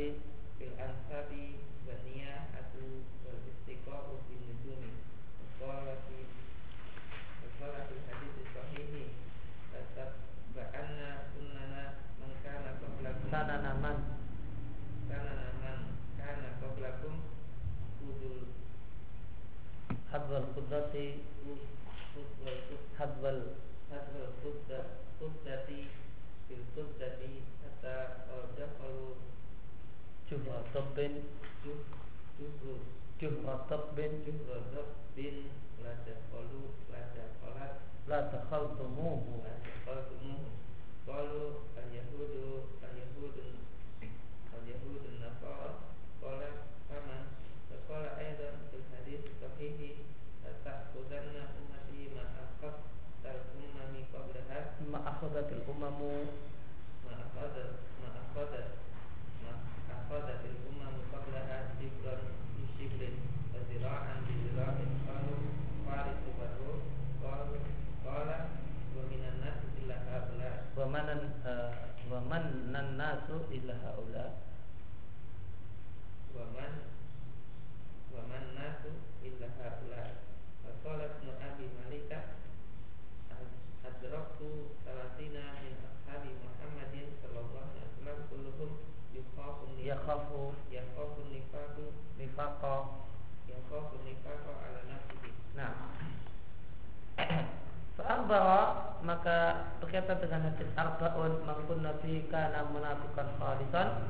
ansabi fil ansabi wa niyahatu wal istiqa'u bin nujumi. Qala fi qala fi hadis sahih tetap ba'anna sunnana man kana qablakum. Kana naman kana naman kana qablakum kudul. Hadwal qudrati. Hadwal hadwal qudrati fil qudrati hatta جهر طب جهر طب جهر طب لا تدخلوا لا تدخلوا لا تخلطموه. لا تخلطموه قالوا اليهود اليهود اليهود النصارى قال فمن وقال أيضا في الحديث الصحيح لتأخذن أمتي ما أخذت الأمم. قبلها ما أخذت الأمم ما أخذت ما أخذت الأمم قبلها شبرا بشبر وذراعا بذراع قالوا فارس والروم قالوا قال ومن الناس إلا هؤلاء ومن ومن الناس إلا هؤلاء Fa'arbara maka berkaitan dengan hadis arba'un mangkun nabi kana menafikan khalisan.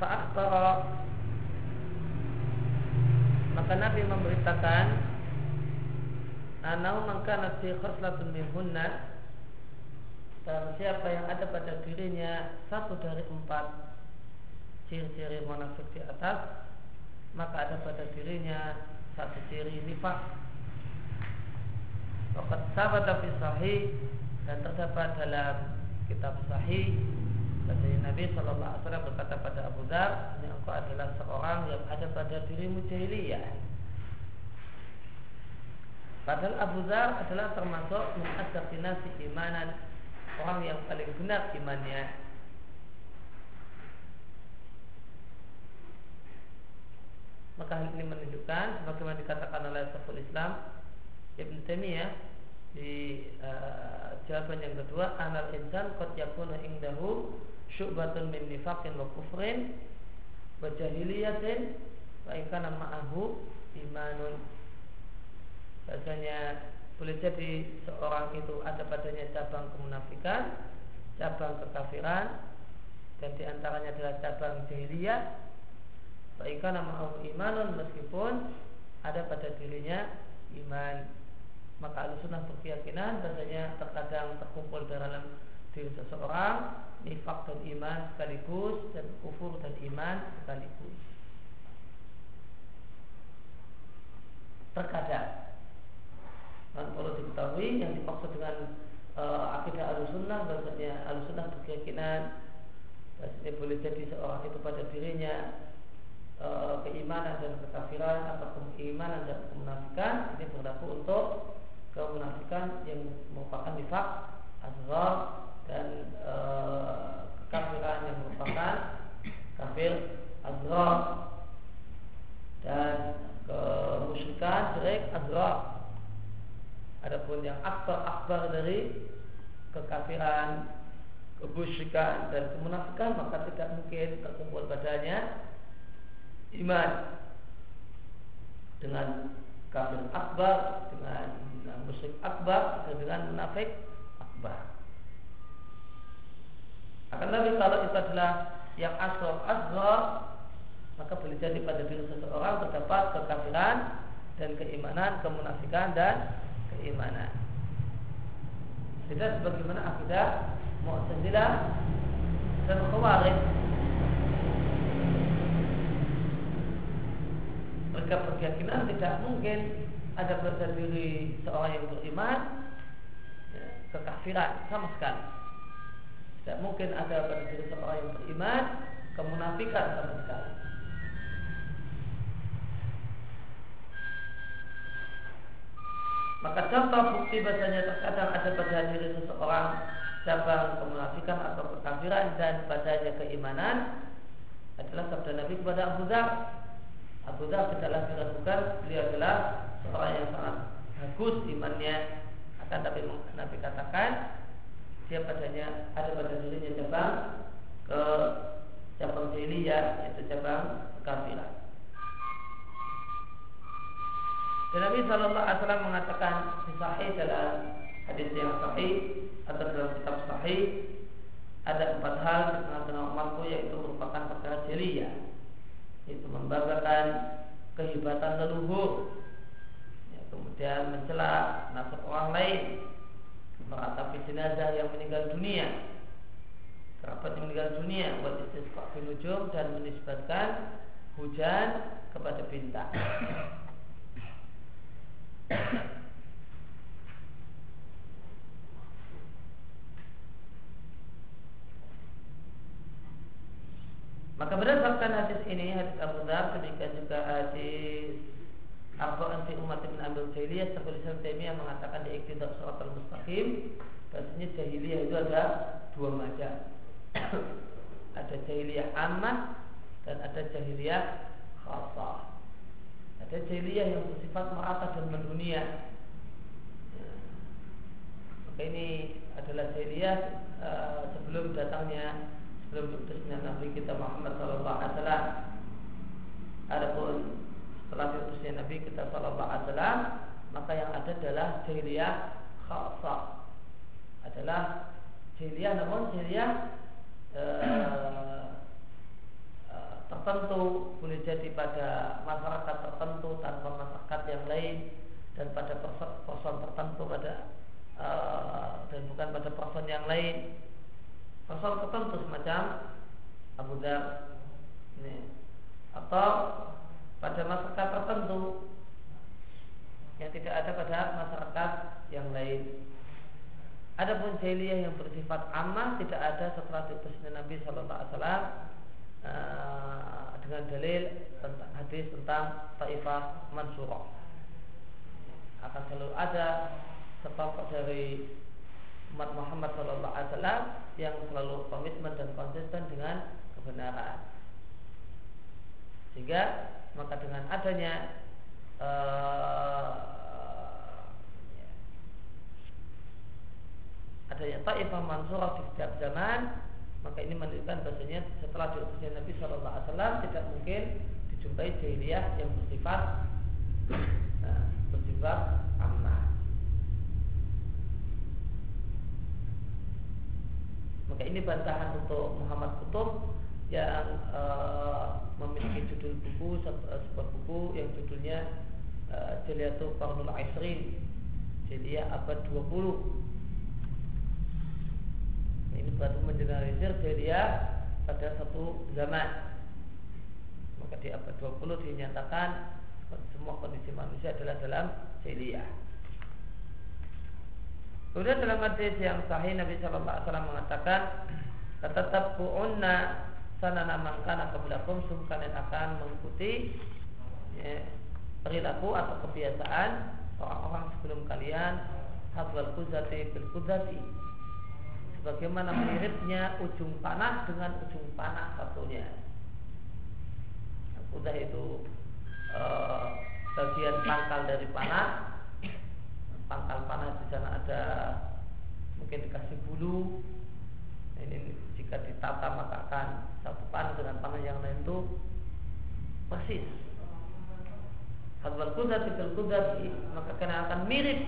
Fa'akhbara maka Nabi memberitakan Anau mangkana fi khoslatun minhunna Dan siapa yang ada pada dirinya Satu dari empat ciri-ciri munafik di atas maka ada pada dirinya satu ciri nifak Waqat sahabat fi sahih dan terdapat dalam kitab sahih dari Nabi Shallallahu Alaihi Wasallam berkata pada Abu Dar, ini engkau adalah seorang yang ada pada dirimu jahiliyah. Padahal Abu Dar adalah termasuk mengadaptinasi imanan orang yang paling benar imannya maka hal ini menunjukkan sebagaimana dikatakan oleh Syekhul Islam Ibn Taimiyah di uh, jawaban yang kedua anal insan qad yakunu indahu syu'batun min nifaqin wa kufrin wa jahiliyatin wa kana ma'ahu imanun. Bahasanya boleh jadi seorang itu ada padanya cabang kemunafikan, cabang kekafiran, dan di antaranya adalah cabang jahiliyah, Baikkan nama imanun meskipun ada pada dirinya iman maka sunnah berkeyakinan bahasanya terkadang terkumpul dalam diri seseorang nifak dan iman sekaligus dan kufur dan iman sekaligus. Terkadang dan perlu diketahui yang dimaksud dengan uh, akidah alusunnah bahasanya alusunnah berkeyakinan bahasanya boleh jadi seorang itu pada dirinya e, keimanan dan kekafiran atau keimanan dan kemunafikan ini berlaku untuk kemunafikan yang merupakan nifak azhar dan e, kekafiran yang merupakan kafir azhar dan kemusyrikan syirik azhar Adapun yang akbar-akbar dari kekafiran, kemusyrikan dan kemunafikan maka tidak mungkin terkumpul padanya iman dengan kafir akbar dengan musyrik akbar dengan munafik akbar. Akan tapi kalau itu adalah yang asal asghar maka boleh jadi pada diri seseorang terdapat kekafiran dan keimanan, kemunafikan dan keimanan. Tidak sebagaimana akidah Mu'tazilah dan Khawarij. Mereka berkeyakinan tidak mungkin ada pada diri seorang yang beriman ya, kekafiran sama sekali. Tidak mungkin ada pada diri seorang yang beriman kemunafikan sama sekali. Maka contoh bukti bahasanya terkadang ada pada diri seseorang cabang kemunafikan atau kekafiran dan padanya keimanan adalah sabda Nabi kepada Abu Dhar. Abu Dhar tidaklah diragukan beliau adalah seorang yang sangat bagus imannya akan tapi Nabi katakan dia padanya ada pada dirinya cabang ke cabang jahiliyah yaitu cabang kekafiran. Dan Nabi Shallallahu Alaihi Wasallam mengatakan Sahih dalam hadis yang Sahih atau dalam kitab Sahih ada empat hal di tengah-tengah umatku yaitu merupakan perkara jeliyah yaitu membanggakan kehebatan leluhur. Ya, kemudian mencela nasab orang lain meratapi jenazah yang meninggal dunia kerabat yang meninggal dunia buat istisqa dan menisbatkan hujan kepada bintang maka berdasarkan hadis ini hadis Abu Dhar demikian juga hadis Abu Anti Umat bin Abdul Jahiliyah Syaikhul Islam Taimiyah mengatakan di Iqtidak Surat Al-Mustaqim Bahasanya jahiliyah itu ada dua macam Ada jahiliyah aman Dan ada jahiliyah khasah ada jahiliyah yang bersifat merata dan mendunia. Ya. Maka ini adalah jahiliyah uh, sebelum datangnya sebelum diutusnya Nabi kita Muhammad Sallallahu Alaihi Wasallam. Adapun setelah diutusnya Nabi kita Sallallahu Alaihi Wasallam, maka yang ada adalah jahiliyah khasah. Adalah jahiliyah namun jahiliyah uh, tertentu boleh jadi pada masyarakat tertentu tanpa masyarakat yang lain dan pada person tertentu pada uh, dan bukan pada person yang lain person tertentu semacam Abu Dhar. Ini. Atau pada masyarakat tertentu. Yang tidak ada pada masyarakat yang lain. Adapun jahiliyah yang bersifat aman tidak ada setelah diutusnya Nabi Shallallahu Alaihi Wasallam Eh, dengan dalil tentang hadis tentang Taifah Mansurah. Akan selalu ada sekelompok dari umat Muhammad Sallallahu Alaihi Wasallam yang selalu komitmen dan konsisten dengan kebenaran sehingga maka dengan adanya uh, adanya Taifah Mansurah di setiap zaman maka ini menunjukkan bahasanya setelah diutusnya Nabi Shallallahu Alaihi Wasallam tidak mungkin dijumpai jahiliyah yang bersifat nah, bersifat aman. Maka ini bantahan untuk Muhammad Kutub yang uh, memiliki judul buku sebuah buku yang judulnya uh, Jaliyatul Qarnul Aisrin. Jaliyah abad 20 ini baru menjelaskan dia pada satu zaman. Maka di abad 20 dinyatakan semua kondisi manusia adalah dalam jahiliyah Kemudian dalam hadis yang sahih Nabi Shallallahu Alaihi Wasallam mengatakan tetap bu'unna sanana mangkana kebelakum sungguh kalian akan mengikuti ya, perilaku atau kebiasaan orang-orang sebelum kalian hadwal kuzati bil kuzati Bagaimana miripnya ujung panah dengan ujung panah satunya. Kuda itu e, bagian pangkal dari panah. Pangkal panah di sana ada mungkin dikasih bulu. Ini jika ditata maka akan satu panah dengan panah yang lain itu persis. Hadwal kuda tikal kuda maka kena akan mirip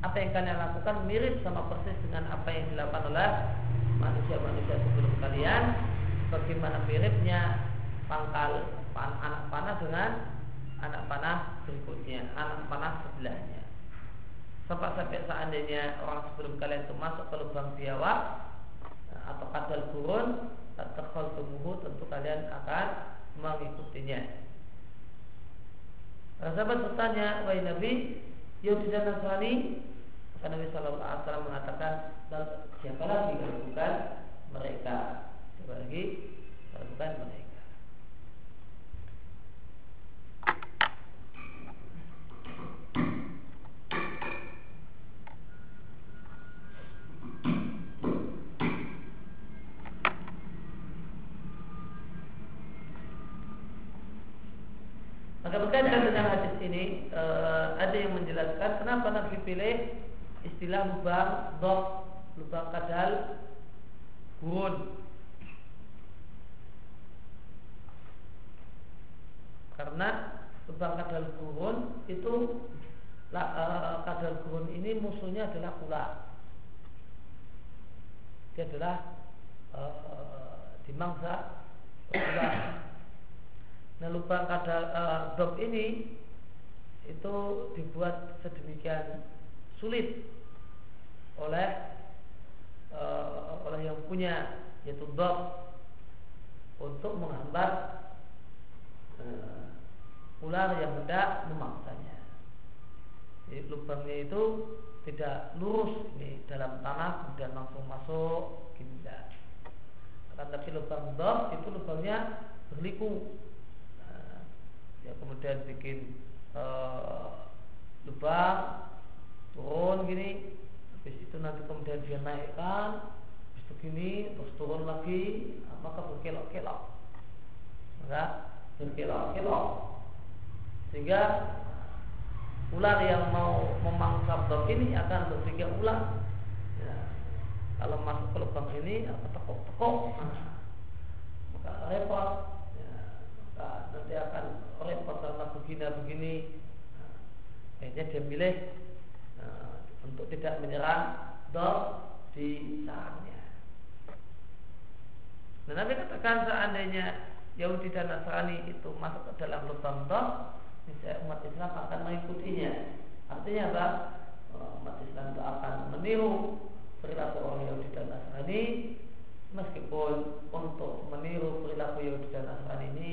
apa yang kalian lakukan mirip sama persis dengan apa yang dilakukan oleh manusia-manusia sebelum kalian bagaimana miripnya pangkal pan, anak panah dengan anak panah berikutnya anak panah sebelahnya sampai sampai seandainya orang sebelum kalian itu masuk ke lubang biawak atau kadal gurun terkol tumuhu tentu kalian akan mengikutinya. Para sahabat bertanya, wahai Nabi, Yahudi dan Nasrani, maka Nabi Shallallahu Alaihi Wasallam mengatakan, siapa lagi kalau bukan mereka? Siapa lagi kalau bukan mereka? Maka berkaitan dengan hadis ini uh, ada yang menjelaskan kenapa Nabi pilih istilah lubang dok, lubang kadal, gurun. Karena lubang kadal gurun itu uh, kadal gurun ini musuhnya adalah ular. Dia adalah uh, dimangsa ular. Nah lubang kadal uh, ini itu dibuat sedemikian sulit oleh uh, oleh yang punya yaitu dok untuk menghambat uh, ular yang hendak memangsanya. Jadi lubangnya itu tidak lurus ini dalam tanah kemudian langsung masuk tidak. Akan tapi lubang dok itu lubangnya berliku ya kemudian bikin uh, lubang turun gini habis itu nanti kemudian dia naikkan habis itu gini terus turun lagi nah, maka berkelok-kelok? Maka berkelok-kelok. Sehingga ular yang mau memangsa dok ini akan berpikir ular ya, kalau masuk ke lubang ini apa tekuk-tekuk? Nah, maka repot nanti akan repot karena begini begini. Nah, akhirnya dia milih nah, untuk tidak menyerang dor di sarangnya dan Nabi katakan seandainya Yahudi dan Nasrani itu masuk ke dalam lubang dor niscaya umat Islam akan mengikutinya. Artinya apa? Oh, umat Islam itu akan meniru perilaku orang Yahudi dan Nasrani. Meskipun untuk meniru perilaku Yahudi dan Nasrani ini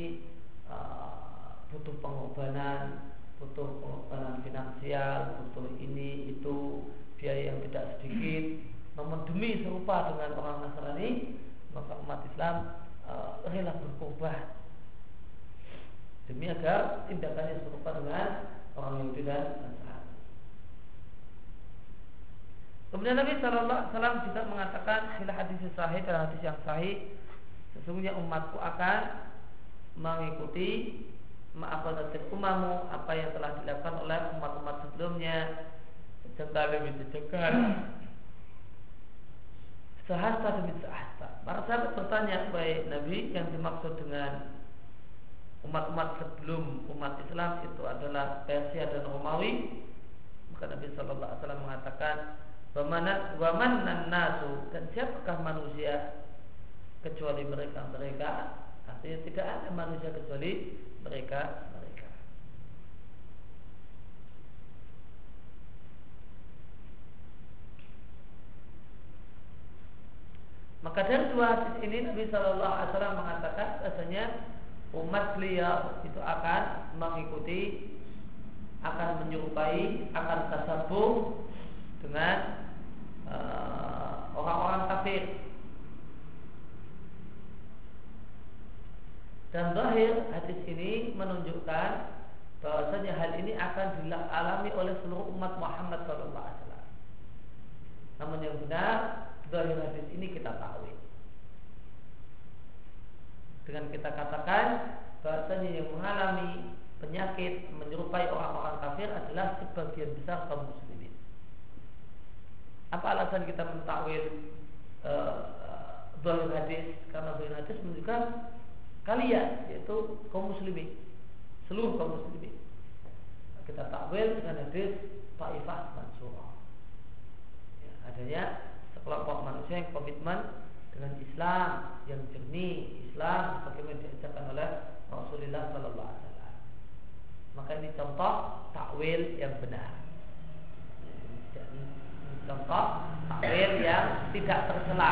uh, butuh pengorbanan, butuh pengorbanan finansial, butuh ini itu biaya yang tidak sedikit. Namun demi serupa dengan orang Nasrani, maka umat Islam uh, rela berkorban demi agar tindakannya serupa dengan orang Yahudi dan Nasrani. Kemudian Nabi Shallallahu Alaihi Wasallam juga mengatakan sila hadis sahih dalam hadis yang sahih sesungguhnya umatku akan mengikuti ma'afadatil umamu apa yang telah dilakukan oleh umat-umat sebelumnya. Sejengkal demi sejengkal sehasta demi sehasta. Para sahabat bertanya baik Nabi yang dimaksud dengan umat-umat sebelum umat Islam itu adalah Persia dan Romawi. Maka Nabi Shallallahu Alaihi Wasallam mengatakan wamanan nasu dan siapakah manusia kecuali mereka mereka artinya tidak ada manusia kecuali mereka mereka. Maka dari dua hadis ini Nabi Shallallahu Alaihi Wasallam mengatakan bahasanya umat beliau itu akan mengikuti, akan menyerupai, akan tersambung dengan uh, orang-orang kafir Dan zahir hadis ini menunjukkan bahwasanya hal ini akan dialami oleh seluruh umat Muhammad SAW. Namun yang benar, zahir hadis ini kita tahu. Dengan kita katakan bahwasanya yang mengalami penyakit menyerupai orang-orang kafir adalah sebagian besar kaum muslimin. Apa alasan kita mentakwil uh, hadis? Karena zahir hadis menunjukkan kalian yaitu kaum muslimin seluruh kaum muslimin kita takwil dengan hadis Taifah Mansurah adanya sekelompok manusia yang komitmen dengan Islam yang jernih, Islam bagaimana diajarkan oleh Rasulullah Sallallahu Alaihi Wasallam. Maka ini contoh takwil yang benar. Contoh takwil yang tidak tercela.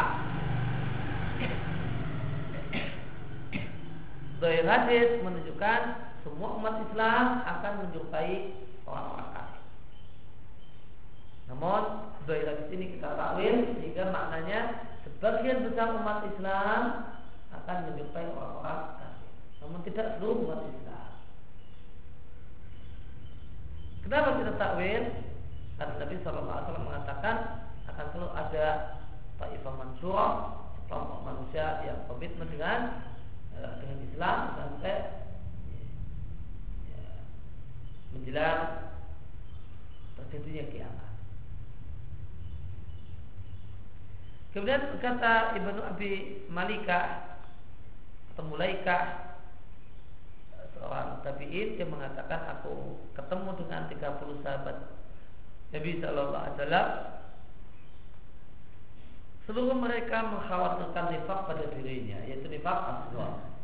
Doa hadis menunjukkan semua umat Islam akan menjumpai orang-orang kafir. Namun doa hadis ini kita takwil sehingga maknanya sebagian besar umat Islam akan menjumpai orang-orang kafir. Namun tidak seluruh umat Islam. Kenapa kita takwil? Karena Nabi SAW mengatakan akan selalu ada Taifah Mansurah kelompok manusia yang komitmen dengan dengan Islam sampai ya, menjelang terjadinya kiamat. Kemudian kata Ibnu Abi Malikah atau Mulaikah seorang tabi'in yang mengatakan aku ketemu dengan 30 sahabat Nabi Shallallahu Alaihi Wasallam seluruh mereka mengkhawatirkan nifak pada dirinya yaitu nifak asghar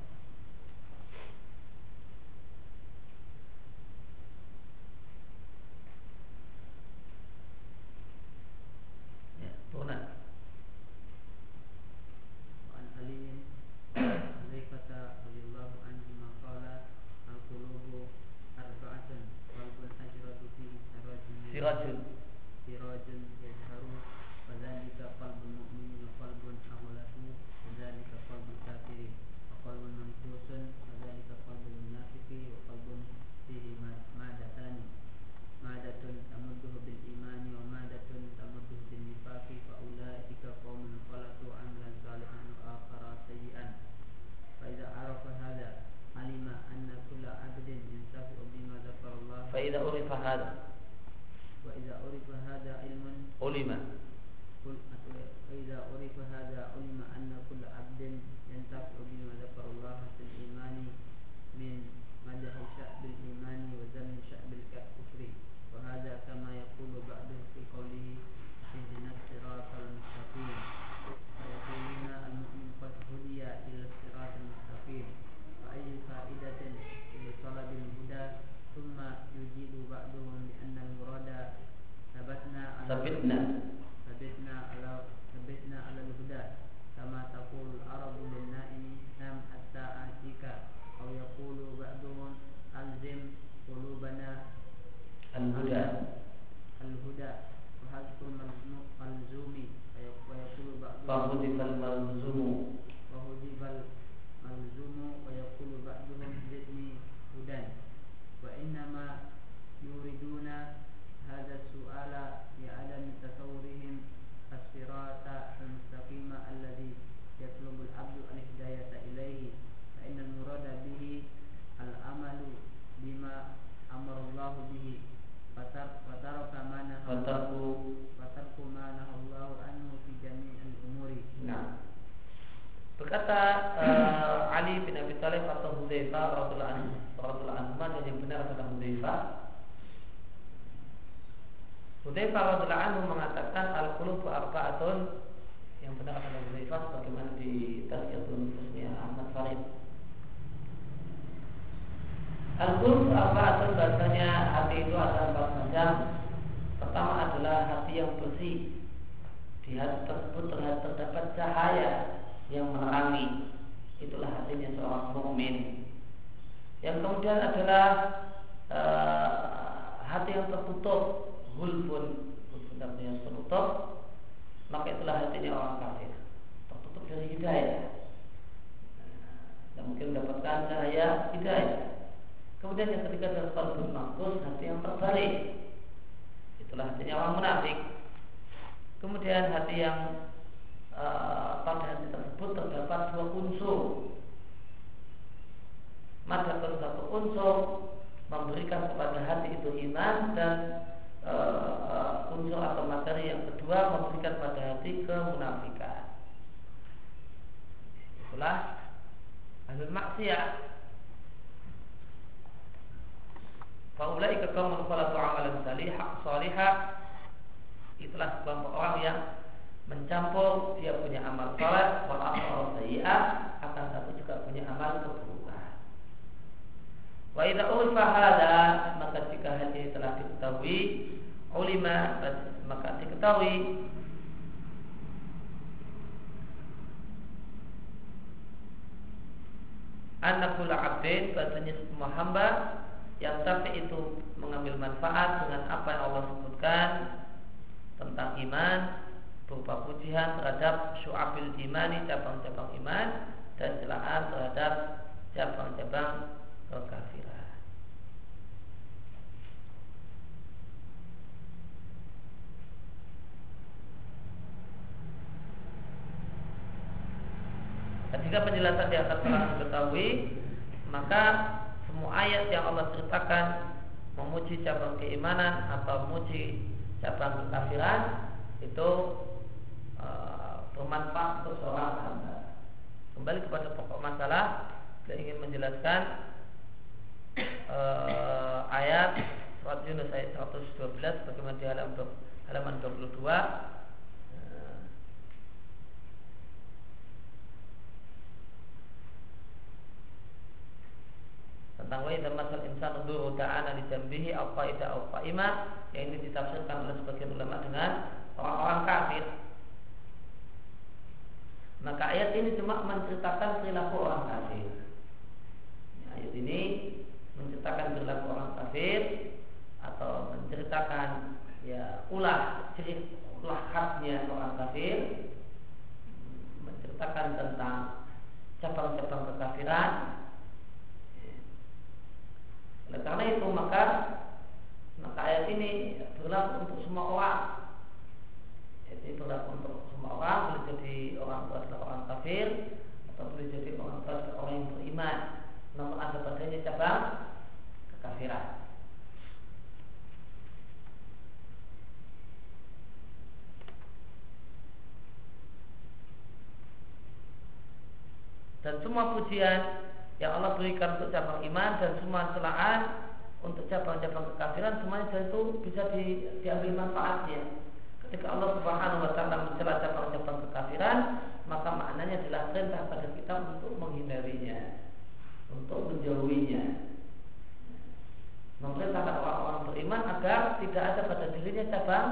开的。Unsur memberikan kepada hati itu iman dan uh, unsur atau materi yang kedua memberikan pada hati kemunafikan. Itulah ahlul maksiat. Faulai ke kaum salatu amalan salihah salihah itulah sekelompok orang yang mencampur dia punya amal soleh wal amal sayyi'ah akan tapi juga punya amal keburukan. Wa idza urifa hada maka jika hal ini telah diketahui ulima maka diketahui. Anak abdin bahasanya semua hamba yang tapi itu mengambil manfaat dengan apa yang Allah sebutkan tentang iman berupa pujian terhadap syu'abil imani cabang-cabang iman dan celaan terhadap cabang-cabang kekafiran. Ketika penjelasan di atas telah diketahui, maka semua ayat yang Allah ceritakan memuji cabang keimanan atau memuji cabang kekafiran itu e, bermanfaat untuk seorang hamba. Kembali kepada pokok masalah, saya ingin menjelaskan e, ayat surat Yunus ayat 112 bagaimana di halaman, halaman 22 tentang wa idza masal insanu duru ta'ana li jambihi aw qaida aw qaima yang ini ditafsirkan oleh sebagian ulama dengan orang-orang kafir. Maka ayat ini cuma menceritakan perilaku orang kafir. Ya, ayat ini menceritakan perilaku orang kafir atau menceritakan ya ulah ciri ulah khasnya orang kafir menceritakan tentang cabang-cabang kekafiran oleh karena itu maka maka ayat ini berlaku untuk semua orang. Jadi berlaku untuk semua orang, boleh jadi orang tua adalah orang kafir atau boleh jadi orang tua adalah orang yang beriman. Namun ada padanya cabang kekafiran. Dan semua pujian yang Allah berikan untuk cabang iman dan semua celaan untuk cabang-cabang kekafiran semuanya itu bisa di, diambil manfaatnya. Ketika Allah Subhanahu wa taala mencela cabang-cabang kekafiran, maka maknanya adalah perintah pada kita untuk menghindarinya, untuk menjauhinya. Memerintahkan orang-orang beriman agar tidak ada pada dirinya cabang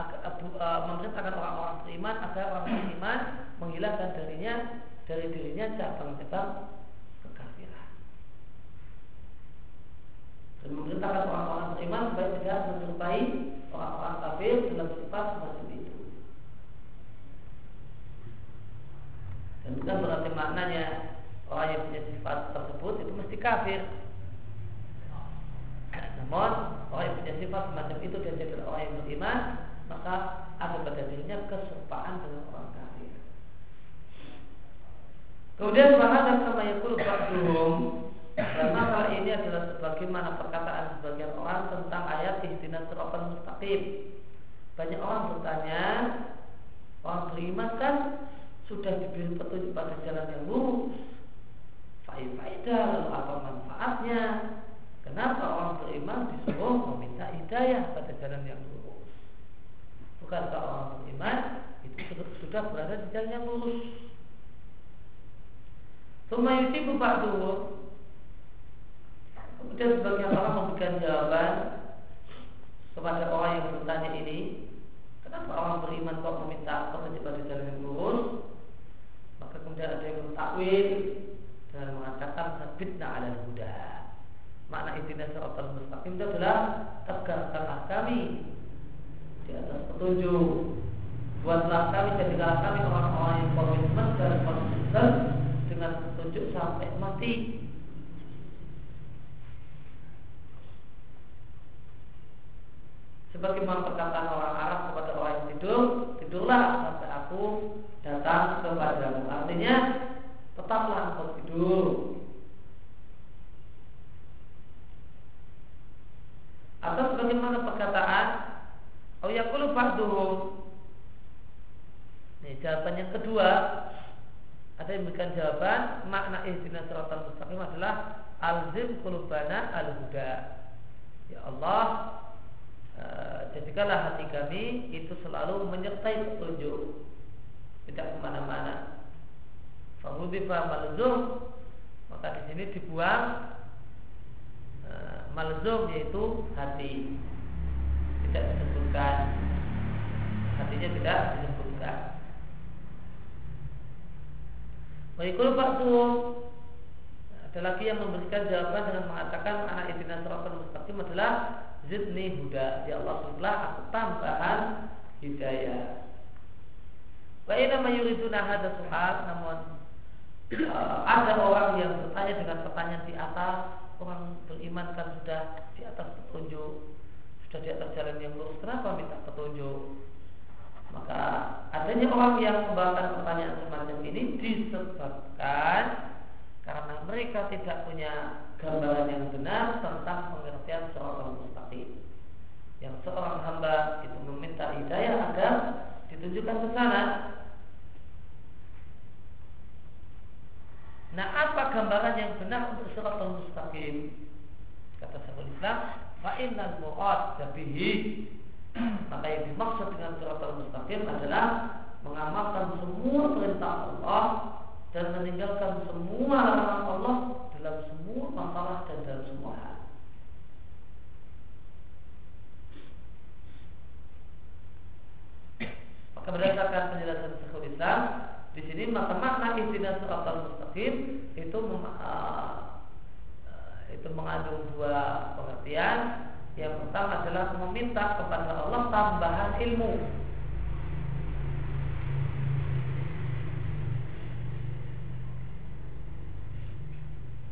uh, memerintahkan orang-orang beriman agar orang beriman menghilangkan darinya dari dirinya cabang-cabang dan memerintahkan orang-orang beriman supaya tidak menyerupai orang-orang kafir dalam sifat semacam itu. Dan bukan berarti maknanya orang yang punya sifat tersebut itu mesti kafir. Namun orang yang punya sifat semacam itu dan jadi orang yang beriman maka ada pada dirinya keserupaan dengan orang kafir. Kemudian bahasa sama yakul ba'duhum karena hal ini adalah sebagaimana perkataan sebagian orang tentang ayat ihdinas siratal mustaqim. Banyak orang bertanya, orang beriman kan sudah diberi petunjuk pada jalan yang lurus. Faedah lalu apa manfaatnya? Kenapa orang beriman disuruh meminta hidayah pada jalan yang lurus? Bukankah orang beriman itu sudah berada di jalan yang lurus? Sumayuti buka dulu Kemudian sebagian orang memberikan jawaban kepada orang yang bertanya ini, kenapa orang beriman kok meminta petunjuk pada jalan yang lurus? Maka kemudian ada yang mentakwil dan mengatakan sabitna. Makna intinya siratal mustaqim itu adalah tegakkanlah kami di atas petunjuk. Buatlah kami jadilah kami orang-orang yang komitmen dan konsisten dengan petunjuk sampai mati. Sebagaimana perkataan orang Arab kepada orang yang tidur, tidurlah sampai aku datang kepadamu. Artinya, tetaplah engkau tidur. Atau sebagaimana perkataan, Oh yakulu ba'duhum. Ini jawaban yang kedua. Ada yang memberikan jawaban makna ihdinas siratal mustaqim adalah alzim kulubana al-huda. Ya Allah, uh, jadikanlah hati kami itu selalu menyertai petunjuk tidak ke mana-mana Fahudifa malzum maka di sini dibuang malzum yaitu hati. Tidak disebutkan. Hatinya tidak disebutkan. Baikul waktu ada lagi yang memberikan jawaban dengan mengatakan anak idina suratul mustaqim adalah zidni huda. Ya Allah setelah aku tambahan hidayah. Wa ina mayuriduna hadha soal namun uh, ada orang yang bertanya dengan pertanyaan di atas orang beriman kan sudah di atas petunjuk sudah di atas jalan yang lurus kenapa minta petunjuk? Maka adanya orang yang membawakan pertanyaan semacam ini disebabkan karena mereka tidak punya gambaran yang benar tentang pengertian seorang mustaqim. Yang seorang hamba itu meminta hidayah agar ditunjukkan ke sana Nah, apa gambaran yang benar untuk siratal mustaqim? Kata Syekhul Islam, fa innal murad bihi maka yang dimaksud dengan siratal mustaqim adalah mengamalkan semua perintah Allah dan meninggalkan semua larangan Allah dalam semua masalah dan dalam semua hal. Maka berdasarkan penjelasan Syekhul Islam, di sini maka makna ihdinas siratal mustaqim itu uh, itu mengandung dua pengertian. Yang pertama adalah meminta kepada Allah tambahan ilmu.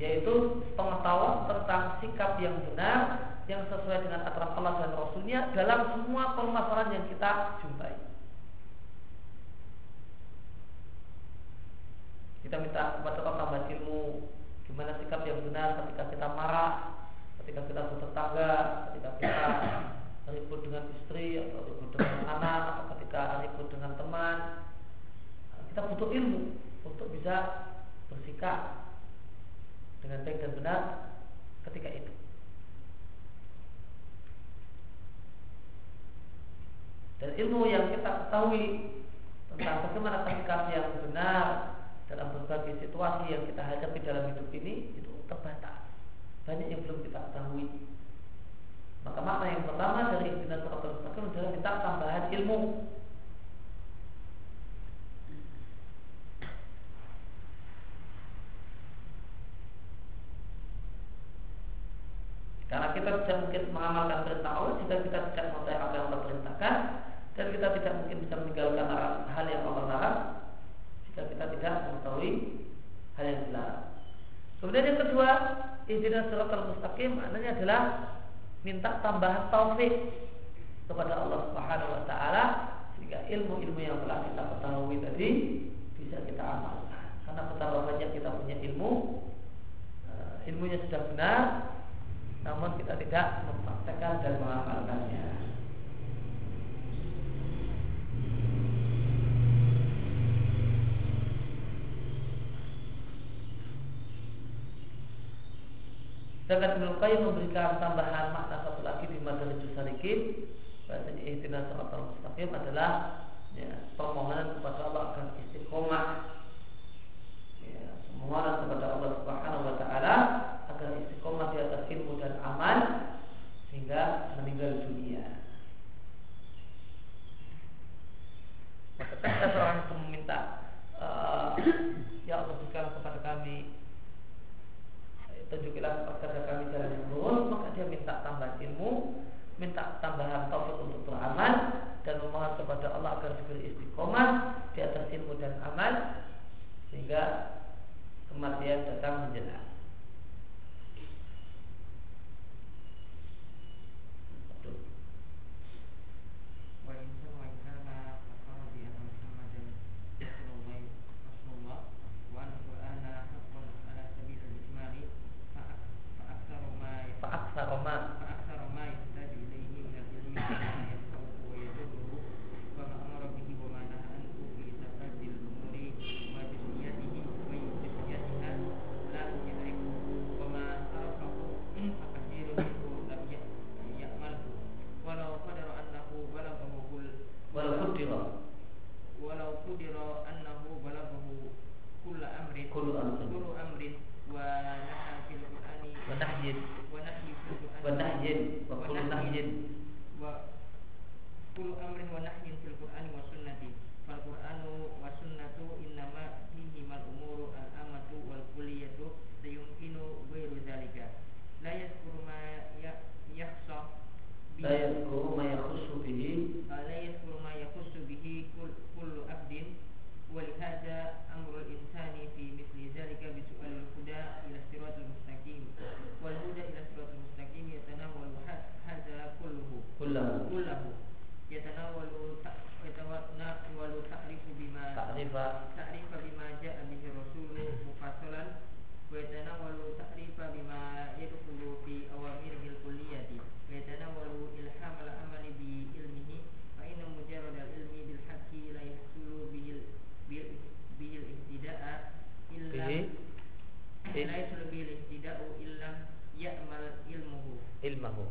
Yaitu pengetahuan tentang sikap yang benar yang sesuai dengan aturan Allah dan Rasulnya dalam semua permasalahan yang kita jumpai. Kita minta kepada Allah tambah ilmu Gimana sikap yang benar ketika kita marah Ketika kita bertetangga Ketika kita ribut dengan istri Atau ribut dengan anak Atau ketika ribut dengan teman. Kita butuh ilmu Untuk bisa bersikap Dengan baik dan benar Ketika itu. Dan ilmu yang kita ketahui tentang bagaimana sikap yang benar dalam berbagai situasi yang kita hadapi dalam hidup ini itu terbatas. Banyak yang belum kita ketahui. Maka makna yang pertama dari ikhtinas suratul mustaqim adalah kita tambahan ilmu. Karena kita tidak mungkin mengamalkan perintah Allah jika kita tidak mengetahui apa yang Allah perintahkan dan kita tidak mungkin bisa meninggalkan hal yang Allah larang jika kita tidak mengetahui hal yang dilarang. Kemudian yang kedua, ihdinas siratal mustaqim maknanya adalah minta tambahan taufik kepada Allah Subhanahu wa taala sehingga ilmu-ilmu yang telah kita ketahui tadi bisa kita amalkan. Karena betapa banyak kita punya ilmu, eh, ilmunya sudah benar, namun kita tidak mempraktekkan dan mengamalkannya. Sedangkan Ibnu Qayyim memberikan tambahan makna satu lagi di Madarijus Salikin. Bahasanya ihtinas siratal mustaqim adalah ya, permohonan kepada Allah akan istiqomah ya, permohonan kepada Allah Subhanahu wa taala agar istiqomah di atas ilmu dan amal sehingga meninggal dunia. Maka ketika seorang itu meminta uh, Ya Allah berikan kepada kami tunjukilah kepada kami jalan yang lurus maka dia minta tambahan ilmu minta tambahan taufik untuk beramal dan memohon kepada Allah agar diberi istiqomah di atas ilmu dan amal sehingga kematian datang menjelang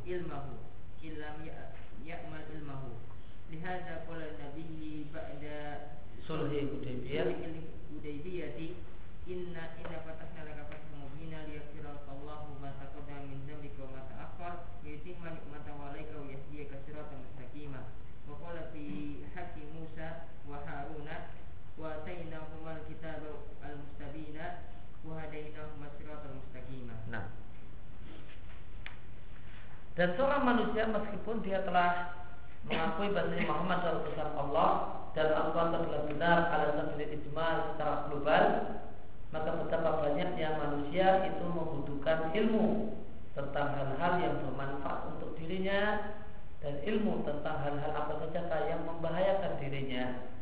ilmahu dia telah mengakui bahwa Muhammad adalah utusan Allah dan Al-Quran adalah benar ala sabilil ijmal secara global, maka betapa banyaknya manusia itu membutuhkan ilmu tentang hal-hal yang bermanfaat untuk dirinya dan ilmu tentang hal-hal apa saja yang membahayakan dirinya.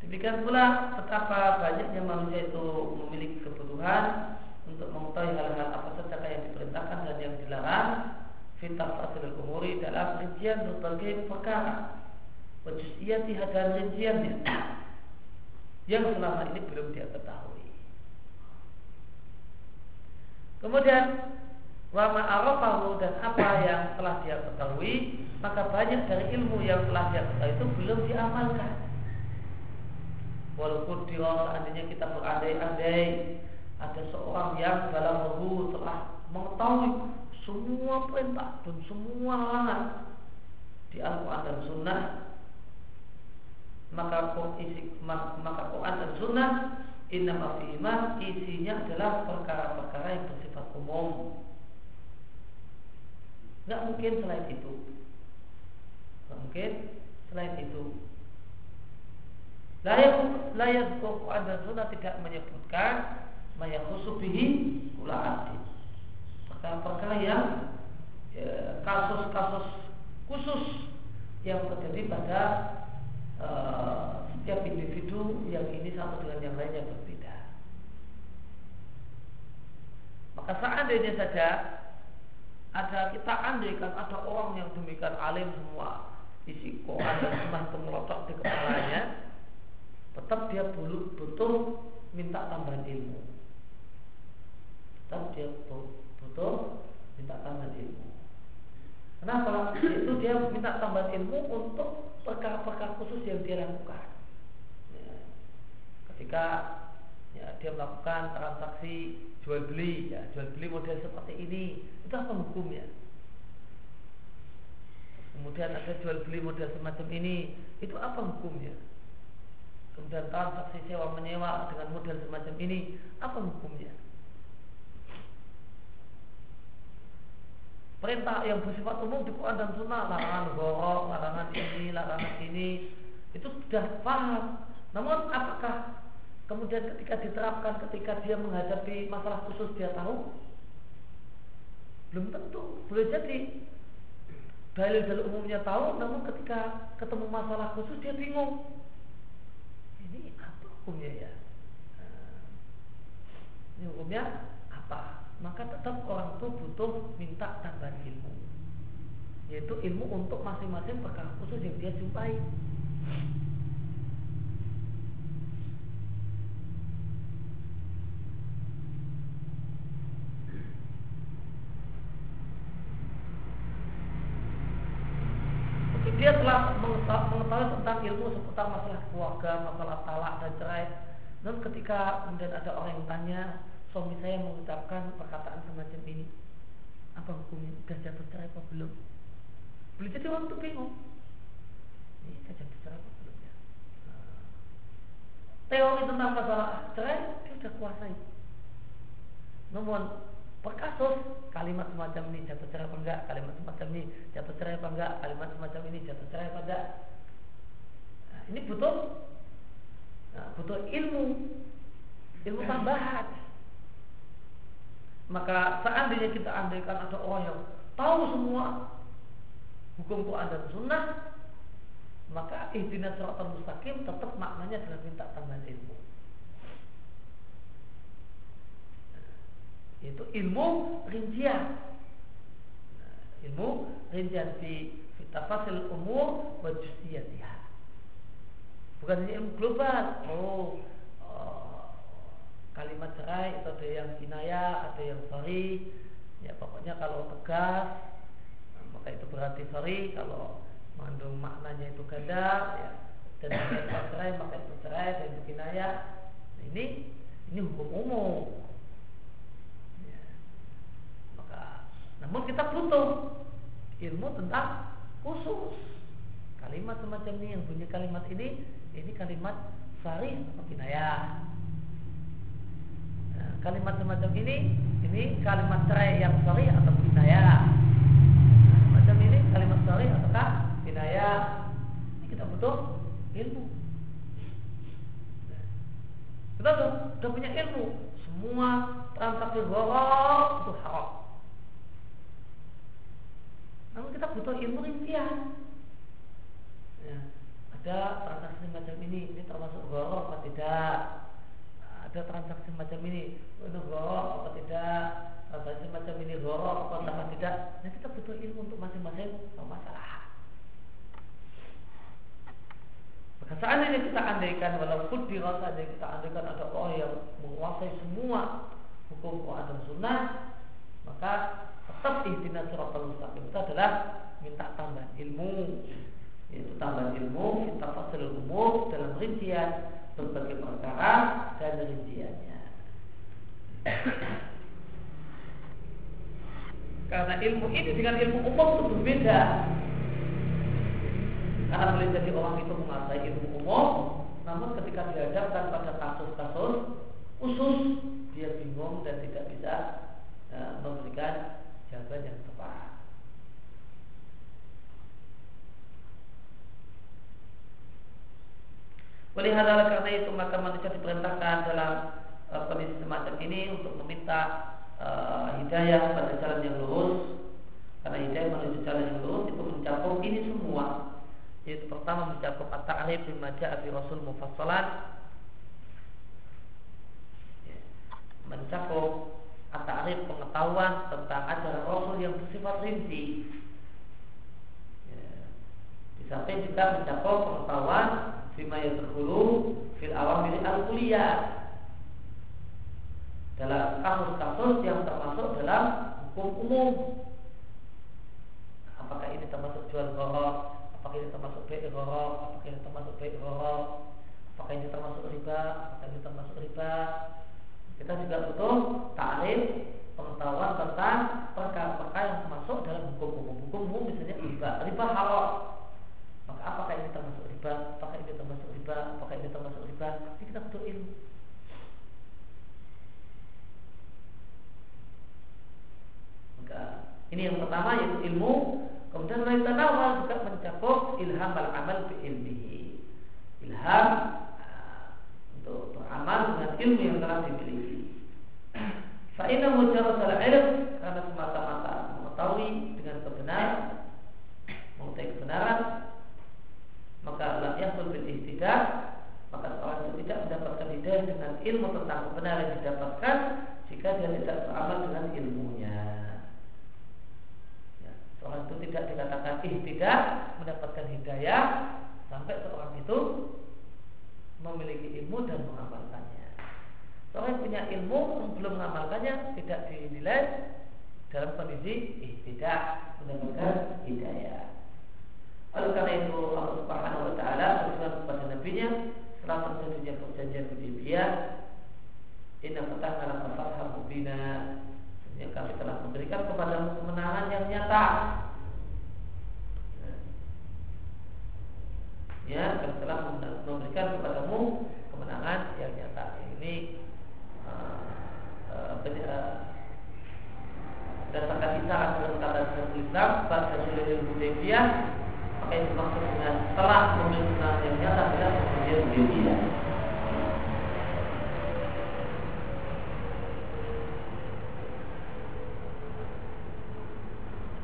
Demikian pula betapa banyaknya manusia itu memiliki kebutuhan untuk mengetahui hal-hal apa saja yang diperintahkan dan yang dilarang fitah fasil umuri dalam rincian berbagai perkara wajusiyati dan rinciannya yang selama ini belum dia ketahui. Kemudian wama arafahu dan apa yang telah dia ketahui maka banyak dari ilmu yang telah dia ketahui itu belum diamalkan. Walaupun di seandainya kita berandai-andai ada seorang yang dalam ruhu telah mengetahui semua perintah dan semua larangan di Al-Quran dan Sunnah maka isi, maka Quran dan Sunnah Inna fihima isinya adalah perkara-perkara yang bersifat umum. Nggak mungkin selain itu. Nggak mungkin selain itu. Layak layak Quran dan Sunnah tidak menyebutkan maya khusubihi kula abdi. Perkara-perkara yang ya, kasus-kasus khusus yang terjadi pada uh, setiap individu yang ini satu dengan yang lainnya berbeda. Maka seandainya saja ada kita andaikan ada orang yang demikian alim semua isi Quran dan Sunnah di kepalanya, tetap dia butuh, minta tambahan ilmu. Tetap dia butuh minta tambahan ilmu. Kenapa? Itu dia minta tambahan ilmu untuk perkara-perkara khusus yang dia lakukan. Ya. Ketika ya, dia melakukan transaksi jual beli, ya, jual beli model seperti ini, itu apa hukumnya? Kemudian ada jual beli model semacam ini, itu apa hukumnya? Kemudian transaksi sewa menyewa dengan model semacam ini, apa hukumnya? Perintah yang bersifat umum di Quran dan Sunnah larangan borok, larangan ini, larangan ini itu sudah paham. Namun apakah kemudian ketika diterapkan ketika dia menghadapi masalah khusus dia tahu? Belum tentu. Boleh jadi dalil-dalil umumnya tahu, namun ketika ketemu masalah khusus dia bingung. Ini apa hukumnya ya? Ini hukumnya apa? Maka tetap orang itu butuh minta tambahan ilmu yaitu ilmu untuk masing-masing perkara khusus yang dia jumpai dia telah mengetahui tentang ilmu seputar masalah keluarga, masalah talak dan cerai. Dan ketika kemudian ada orang yang tanya, suami saya mengucapkan perkataan semacam ini. Apa hukumnya? Sudah jatuh cerai apa belum? Boleh jadi orang itu bingung. Ini sudah jatuh cerai apa belum ya? Nah, teori tentang masalah cerai dia sudah kuasai. Namun per kasus kalimat semacam ini jatuh cerai apa enggak? Kalimat semacam ini jatuh cerai apa enggak? Kalimat semacam ini jatuh cerai apa enggak? Nah, ini butuh nah, butuh ilmu. Ilmu tambahan maka seandainya kita andaikan ada orang yang tahu semua hukum Quran dan Sunnah, maka ihdinas siratal mustaqim tetap maknanya adalah minta tambahan ilmu. Itu ilmu rincian. Nah, ilmu rincian di tafasil umur wa Bukan hanya ilmu global. Oh, kalimat cerai itu ada yang kinaya, ada yang sorry. Ya pokoknya kalau tegas maka itu berarti sorry. Kalau mengandung maknanya itu ganda, ya dan kalimat cerai maka itu cerai dan itu kinaya. Nah, ini ini hukum umum. Ya. Maka namun kita butuh ilmu tentang khusus kalimat semacam ini yang punya kalimat ini ini kalimat sari atau kinayah kalimat semacam ini ini kalimat cerai yang sorry atau kinaya macam ini kalimat sorry ataukah kinaya ini kita butuh ilmu. Kita sudah, sudah punya ilmu semua transaksi gharar itu haram. Namun kita butuh ilmu rincian. Ya, ada transaksi macam ini ini termasuk gharar atau tidak ada transaksi macam ini itu gorok apa tidak? Transaksi macam ini gorok apa tidak nah kita butuh ilmu untuk masing-masing masalah maka seandainya kita andaikan walaupun dirasa saja kita andaikan ada orang yang menguasai semua hukum Quran dan Sunnah maka tetap ihdinas siratal mustaqim. Itu adalah minta tambahan ilmu. Yaitu tambahan ilmu kita fasil umum dalam rincian berbagai perkara dan rinciannya. Karena ilmu ini dengan ilmu umum itu berbeda. Karena boleh jadi orang itu menguasai ilmu umum, namun ketika dihadapkan pada kasus-kasus khusus, dia bingung dan tidak bisa uh, memberikan jawaban yang tepat. Hal karena itu maka manusia diperintahkan dalam uh, kondisi semacam ini untuk meminta uh, hidayah pada jalan yang lurus. Karena hidayah menuju jalan yang lurus itu mencakup ini semua. Yaitu pertama mencakup at-ta'rif bima ja'a rasul mufassalan. Ya. Mencakup at-ta'rif pengetahuan tentang ajaran Rasul yang bersifat rinci. Ya. Di samping juga mencakup pengetahuan bima yadkhulu fil awamir al kuliah dalam kasus-kasus yang termasuk dalam hukum umum. Apakah ini termasuk jual gorok apakah ini termasuk baik gorok apakah ini termasuk baik gorok apakah ini termasuk riba? Apakah ini termasuk riba? Kita juga butuh tarif pengetahuan tentang perkara-perkara yang masuk dalam hukum umum. Hukum umum misalnya riba. Riba halal. Maka apakah ini termasuk riba apakah ini termasuk riba apakah ini termasuk riba ini kita butuh ilmu. Maka ini yang pertama yaitu ilmu. Kemudian lain tanawal juga mencakup ilham al amal bi ilmihi. Ilham uh, untuk beramal dengan ilmu yang telah dimiliki. Fa'inna mujarrad al-ilm karena semata-mata mengetahui dengan kebenaran mengetahui kebenaran maka lam yahsul ihtidah maka seorang itu tidak mendapatkan hidayah dengan ilmu tentang kebenaran yang didapatkan jika dia tidak beramal dengan ilmunya. Ya, seorang itu tidak dikatakan ihtidah mendapatkan hidayah sampai seorang itu memiliki ilmu dan mengamalkannya. Seorang yang punya ilmu belum mengamalkannya tidak dinilai dalam kondisi ihtidah mendapatkan hidayah. Oleh karena itu Allah Subhanahu wa taala berfirman kepada nabinya setelah terjadinya perjanjian Hudaybiyah, "Inna fatahna laka fathan mubina." Yang kami telah memberikan kepada kemenangan yang nyata. Ya, kami telah memberikan kepadamu kemenangan yang nyata. Ini eh, eh, uh, uh, uh berdasarkan eh, isyarat dengan kata Islam pada Hudaybiyah maka itu maksudnya telah memiliki kenalan yang nyata kemudian oh,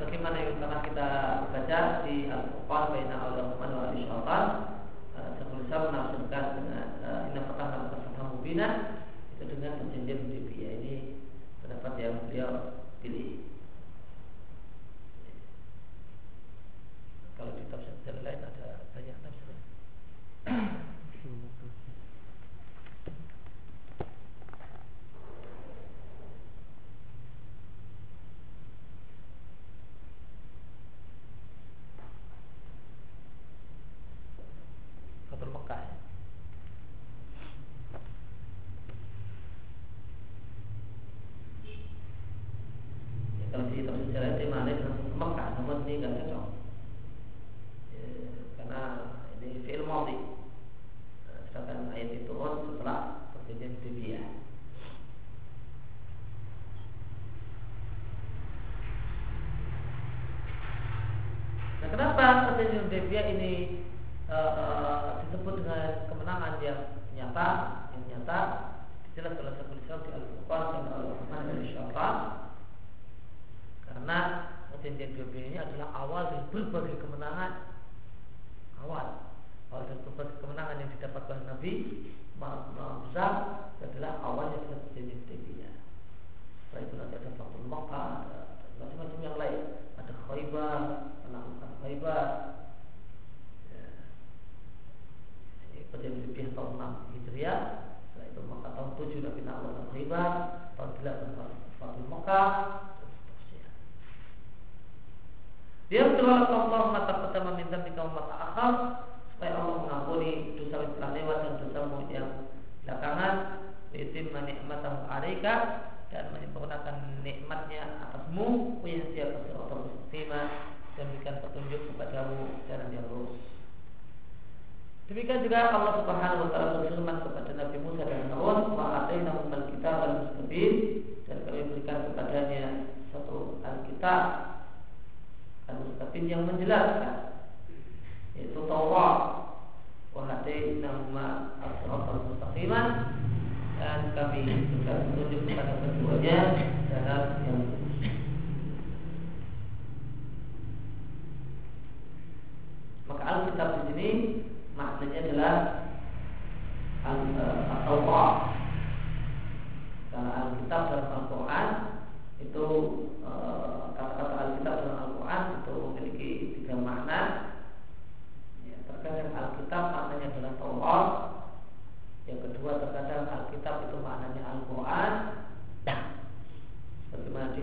Bagaimana yang telah kita baca di Al-Quran Baina Al-Rahman wa Al-Syaitan eh, Sebelum saya menafsirkan dengan eh, Inna Fatahna Mubina Sofia ini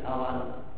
awal.